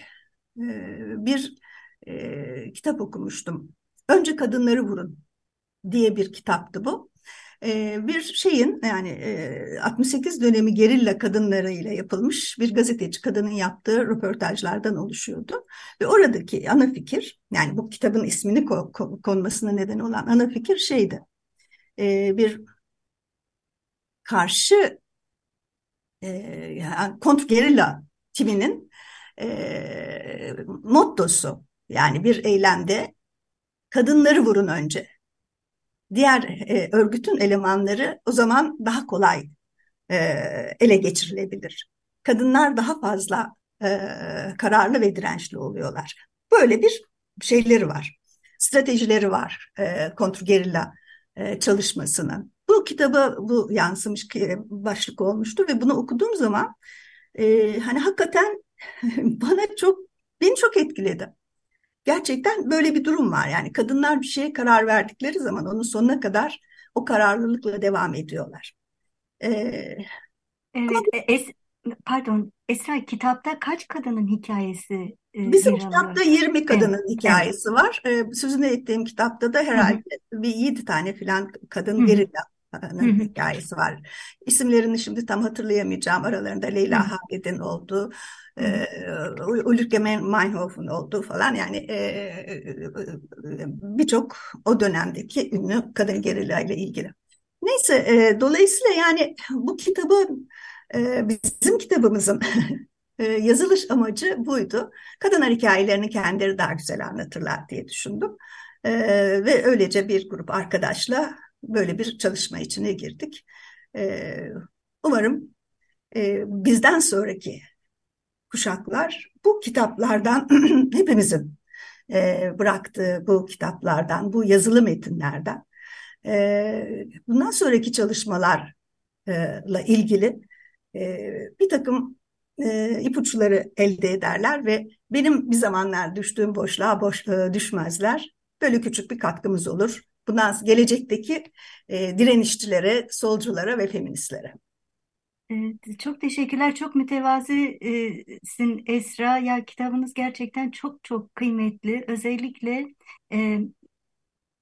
e, bir e, kitap okumuştum. Önce kadınları vurun diye bir kitaptı bu. Ee, bir şeyin yani e, 68 dönemi gerilla kadınlarıyla yapılmış bir gazeteci kadının yaptığı röportajlardan oluşuyordu. Ve oradaki ana fikir yani bu kitabın ismini ko konmasına neden olan ana fikir şeydi. E, bir karşı e, yani kontrgerilla timinin e, mottosu. Yani bir eylemde kadınları vurun önce. Diğer e, örgütün elemanları o zaman daha kolay e, ele geçirilebilir. Kadınlar daha fazla e, kararlı ve dirençli oluyorlar. Böyle bir şeyleri var, stratejileri var e, kontrgerilla e, çalışmasının. Bu kitabı bu yansımış başlık olmuştu ve bunu okuduğum zaman e, hani hakikaten bana çok beni çok etkiledi. Gerçekten böyle bir durum var. Yani kadınlar bir şeye karar verdikleri zaman onun sonuna kadar o kararlılıkla devam ediyorlar. Ee, evet, e, es, pardon Esra kitapta kaç kadının hikayesi e, Bizim kitapta 20 kadının evet. hikayesi evet. var. Ee, sözünü ettiğim kitapta da herhalde Hı-hı. bir 7 tane falan kadın gerilla hikayesi var. İsimlerini şimdi tam hatırlayamayacağım. Aralarında Leyla Haged'in olduğu, e, Ulrike Meinhof'un olduğu falan yani e, birçok o dönemdeki ünlü kadın gerilla ile ilgili. Neyse e, dolayısıyla yani bu kitabı e, bizim kitabımızın e, yazılış amacı buydu. Kadınlar hikayelerini kendileri daha güzel anlatırlar diye düşündüm. E, ve öylece bir grup arkadaşla böyle bir çalışma içine girdik. E, umarım e, bizden sonraki kuşaklar bu kitaplardan hepimizin e, bıraktığı bu kitaplardan, bu yazılı metinlerden e, bundan sonraki çalışmalarla ilgili e, bir takım e, ipuçları elde ederler ve benim bir zamanlar düştüğüm boşluğa boş e, düşmezler. Böyle küçük bir katkımız olur. Bundan gelecekteki e, direnişçilere, solculara ve feministlere. Çok teşekkürler. Çok mütevazisin Esra. Ya kitabınız gerçekten çok çok kıymetli. Özellikle e,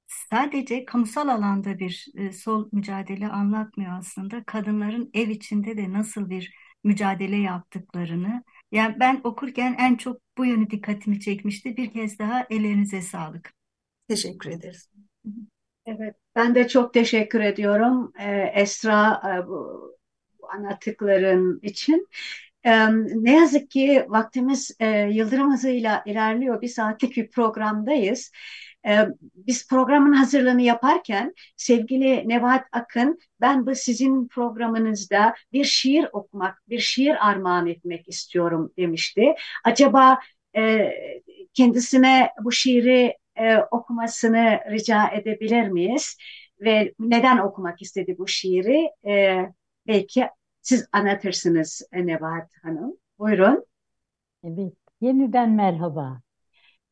sadece kamusal alanda bir e, sol mücadele anlatmıyor aslında. Kadınların ev içinde de nasıl bir mücadele yaptıklarını. Yani ben okurken en çok bu yönü dikkatimi çekmişti. Bir kez daha ellerinize sağlık. Teşekkür ederiz. Evet, ben de çok teşekkür ediyorum ee, Esra e, bu anlattıkların için. Ne yazık ki vaktimiz e, yıldırım hızıyla ilerliyor. Bir saatlik bir programdayız. Biz programın hazırlığını yaparken sevgili Nevat Akın ben bu sizin programınızda bir şiir okumak, bir şiir armağan etmek istiyorum demişti. Acaba e, kendisine bu şiiri e, okumasını rica edebilir miyiz? Ve neden okumak istedi bu şiiri? E, belki siz anlatırsınız Nebahat Hanım. Buyurun. Evet, yeniden merhaba.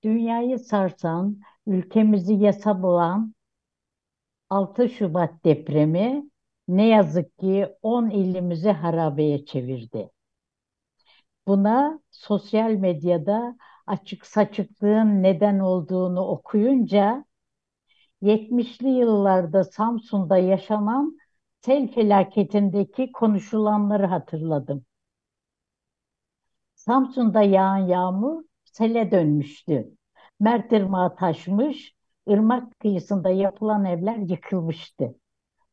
Dünyayı sarsan, ülkemizi yasa bulan 6 Şubat depremi ne yazık ki 10 ilimizi harabeye çevirdi. Buna sosyal medyada açık saçıklığın neden olduğunu okuyunca 70'li yıllarda Samsun'da yaşanan sel felaketindeki konuşulanları hatırladım. Samsun'da yağan yağmur sele dönmüştü. Mert Irmağı taşmış, ırmak kıyısında yapılan evler yıkılmıştı.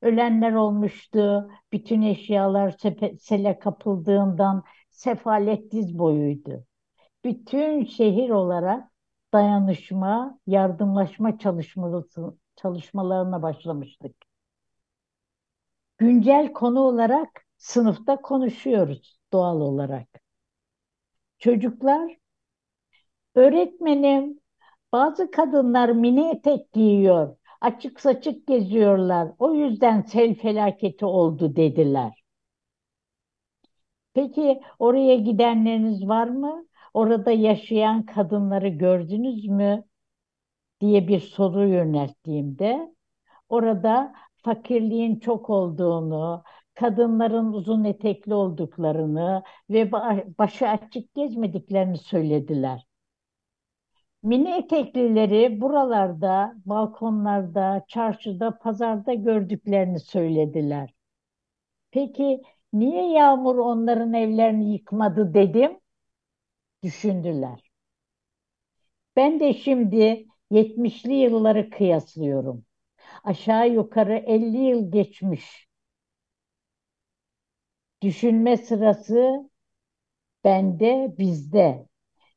Ölenler olmuştu, bütün eşyalar sele kapıldığından sefalet diz boyuydu. Bütün şehir olarak dayanışma, yardımlaşma çalışmalarına başlamıştık. Güncel konu olarak sınıfta konuşuyoruz doğal olarak. Çocuklar, öğretmenim bazı kadınlar mini etek giyiyor, açık saçık geziyorlar. O yüzden sel felaketi oldu dediler. Peki oraya gidenleriniz var mı? Orada yaşayan kadınları gördünüz mü? diye bir soru yönelttiğimde orada fakirliğin çok olduğunu, kadınların uzun etekli olduklarını ve başı açık gezmediklerini söylediler. Mini eteklileri buralarda, balkonlarda, çarşıda, pazarda gördüklerini söylediler. Peki niye yağmur onların evlerini yıkmadı dedim. Düşündüler. Ben de şimdi 70'li yılları 'Aşağı yukarı 50 yıl geçmiş. Düşünme sırası bende, bizde.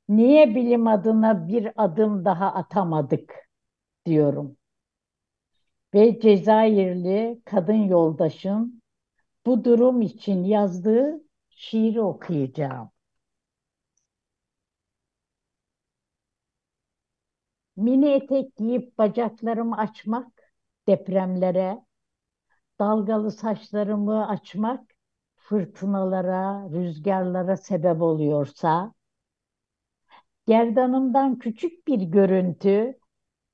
Niye bilim adına bir adım daha atamadık diyorum. Ve Cezayirli kadın yoldaşın bu durum için yazdığı şiiri okuyacağım. Mini etek giyip bacaklarımı açmak depremlere, dalgalı saçlarımı açmak fırtınalara, rüzgarlara sebep oluyorsa, gerdanımdan küçük bir görüntü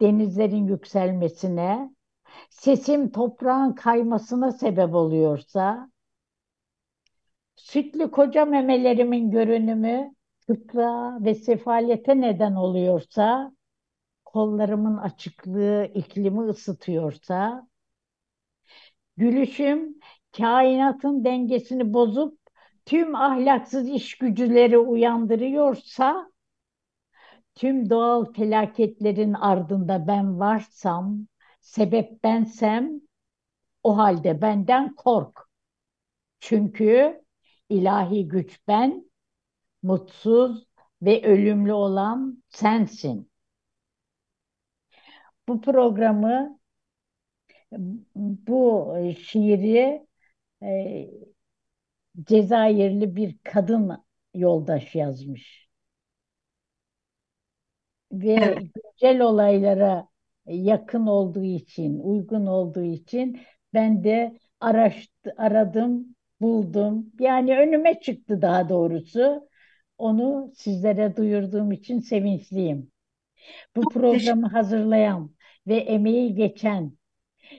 denizlerin yükselmesine, sesim toprağın kaymasına sebep oluyorsa, sütlü koca memelerimin görünümü kıtlığa ve sefalete neden oluyorsa, kollarımın açıklığı iklimi ısıtıyorsa, gülüşüm kainatın dengesini bozup tüm ahlaksız işgücüleri uyandırıyorsa, tüm doğal felaketlerin ardında ben varsam, sebep bensem, o halde benden kork. Çünkü ilahi güç ben, mutsuz ve ölümlü olan sensin. Bu programı, bu şiiri e, Cezayirli bir kadın yoldaş yazmış. Ve Evet. güncel olaylara yakın olduğu için, uygun olduğu için ben de araştı, aradım, buldum. Yani önüme çıktı daha doğrusu. Onu sizlere duyurduğum için sevinçliyim. Bu programı hazırlayan ve emeği geçen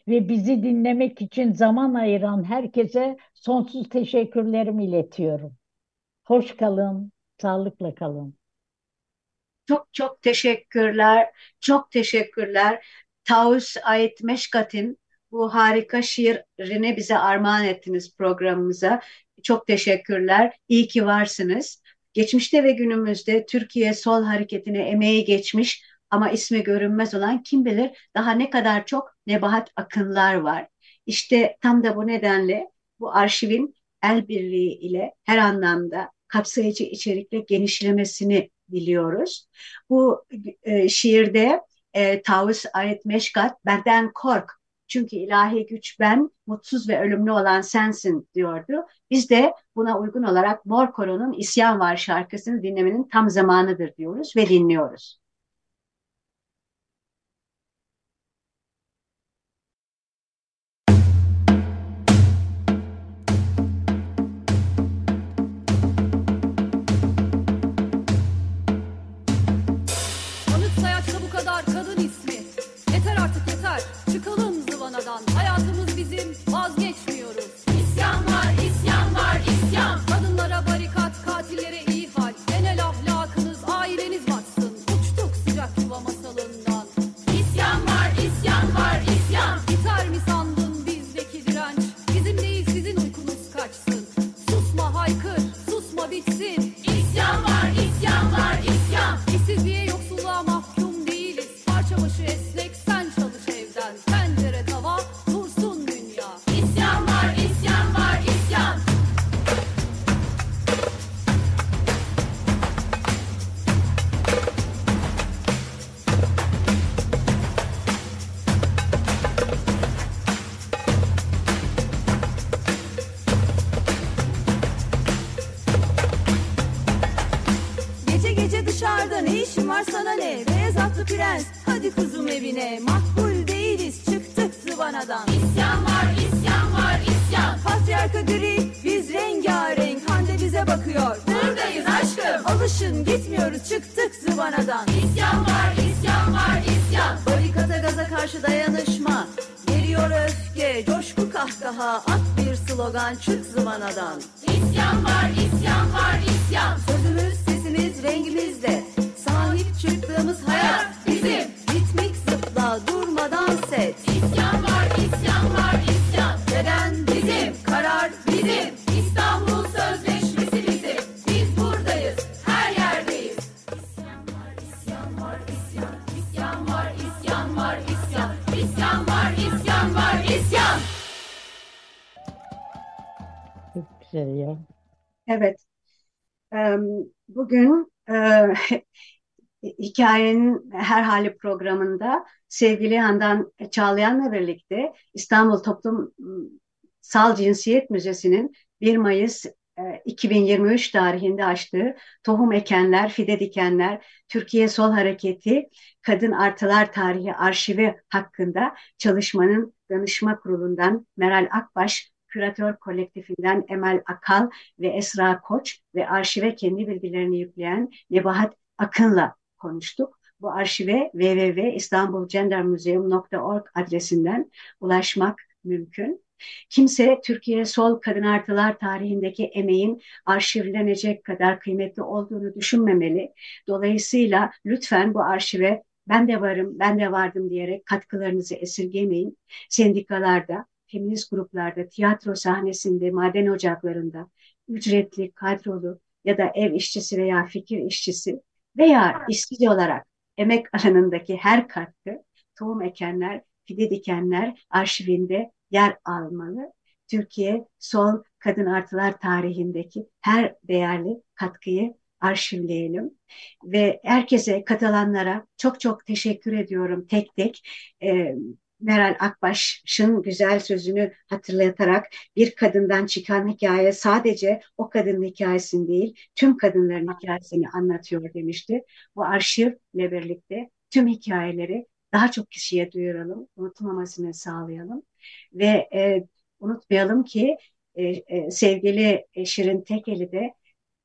ve bizi dinlemek için zaman ayıran herkese sonsuz teşekkürlerimi iletiyorum. Hoş kalın, sağlıkla kalın. Çok çok teşekkürler. Çok teşekkürler. Taus Ait Meşkat'in bu harika şiirini bize armağan ettiniz programımıza. Çok teşekkürler. İyi ki varsınız. Geçmişte ve günümüzde Türkiye Sol Hareketi'ne emeği geçmiş ama ismi görünmez olan kim bilir daha ne kadar çok Nebahat Akınlar var. İşte tam da bu nedenle bu arşivin el birliği ile her anlamda kapsayıcı içerikle genişlemesini diliyoruz. Bu e, şiirde e, Tavus Ayet Meşkat benden kork çünkü ilahi güç ben, mutsuz ve ölümlü olan sensin diyordu. Biz de buna uygun olarak Mor Koro'nun İsyan Var şarkısını dinlemenin tam zamanıdır diyoruz ve dinliyoruz. dreams. Alışın gitmiyoruz çıktık zıvanadan. İsyan var, isyan var, isyan. Barikata gaza karşı dayanışma. Geliyor öfke, coşku kahkaha. At bir slogan çık zıvanadan. İsyan var, isyan var, isyan. Sözümüz, sesimiz, rengimizde. Sahip çıktığımız hayat Ya. Evet. Bugün hikayenin her hali programında sevgili Handan Çağlayan'la birlikte İstanbul Toplumsal Cinsiyet Müzesi'nin 1 Mayıs 2023 tarihinde açtığı Tohum Ekenler, Fide Dikenler, Türkiye Sol Hareketi, Kadın Artılar Tarihi Arşivi hakkında çalışmanın danışma kurulundan Meral Akbaş, küratör kolektifinden Emel Akal ve Esra Koç ve arşive kendi bilgilerini yükleyen Nebahat Akın'la konuştuk. Bu arşive www.istanbulgendermuseum.org adresinden ulaşmak mümkün. Kimse Türkiye Sol Kadın Artılar tarihindeki emeğin arşivlenecek kadar kıymetli olduğunu düşünmemeli. Dolayısıyla lütfen bu arşive ben de varım, ben de vardım diyerek katkılarınızı esirgemeyin. Sendikalarda, feminist gruplarda, tiyatro sahnesinde, maden ocaklarında, ücretli, kadrolu ya da ev işçisi veya fikir işçisi veya işsiz olarak emek alanındaki her katkı tohum ekenler, fide dikenler arşivinde yer almalı. Türkiye sol kadın artılar tarihindeki her değerli katkıyı arşivleyelim. Ve herkese katılanlara çok çok teşekkür ediyorum tek tek. E, Meral Akbaş'ın güzel sözünü hatırlatarak bir kadından çıkan hikaye sadece o kadının hikayesini değil, tüm kadınların hikayesini anlatıyor demişti. Bu arşivle birlikte tüm hikayeleri daha çok kişiye duyuralım, unutmamasını sağlayalım ve e, unutmayalım ki e, e, sevgili Şirin Tekeli de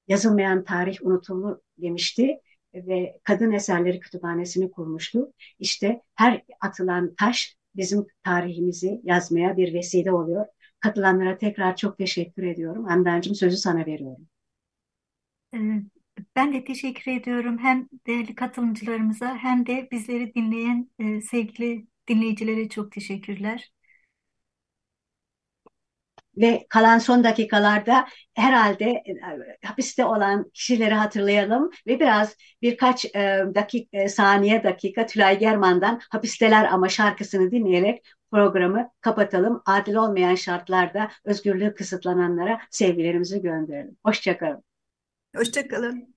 yazılmayan tarih unutulur demişti ve Kadın Eserleri Kütüphanesi'ni kurmuştu. İşte her atılan taş bizim tarihimizi yazmaya bir vesile oluyor. Katılanlara tekrar çok teşekkür ediyorum. Handancığım sözü sana veriyorum. Ee, ben de teşekkür ediyorum hem değerli katılımcılarımıza hem de bizleri dinleyen e, sevgili dinleyicilere çok teşekkürler ve kalan son dakikalarda herhalde e, hapiste olan kişileri hatırlayalım ve biraz birkaç e, dakika, e, saniye dakika Tülay German'dan Hapisteler Ama şarkısını dinleyerek programı kapatalım. Adil olmayan şartlarda özgürlüğü kısıtlananlara sevgilerimizi gönderelim. Hoşçakalın. Hoşçakalın.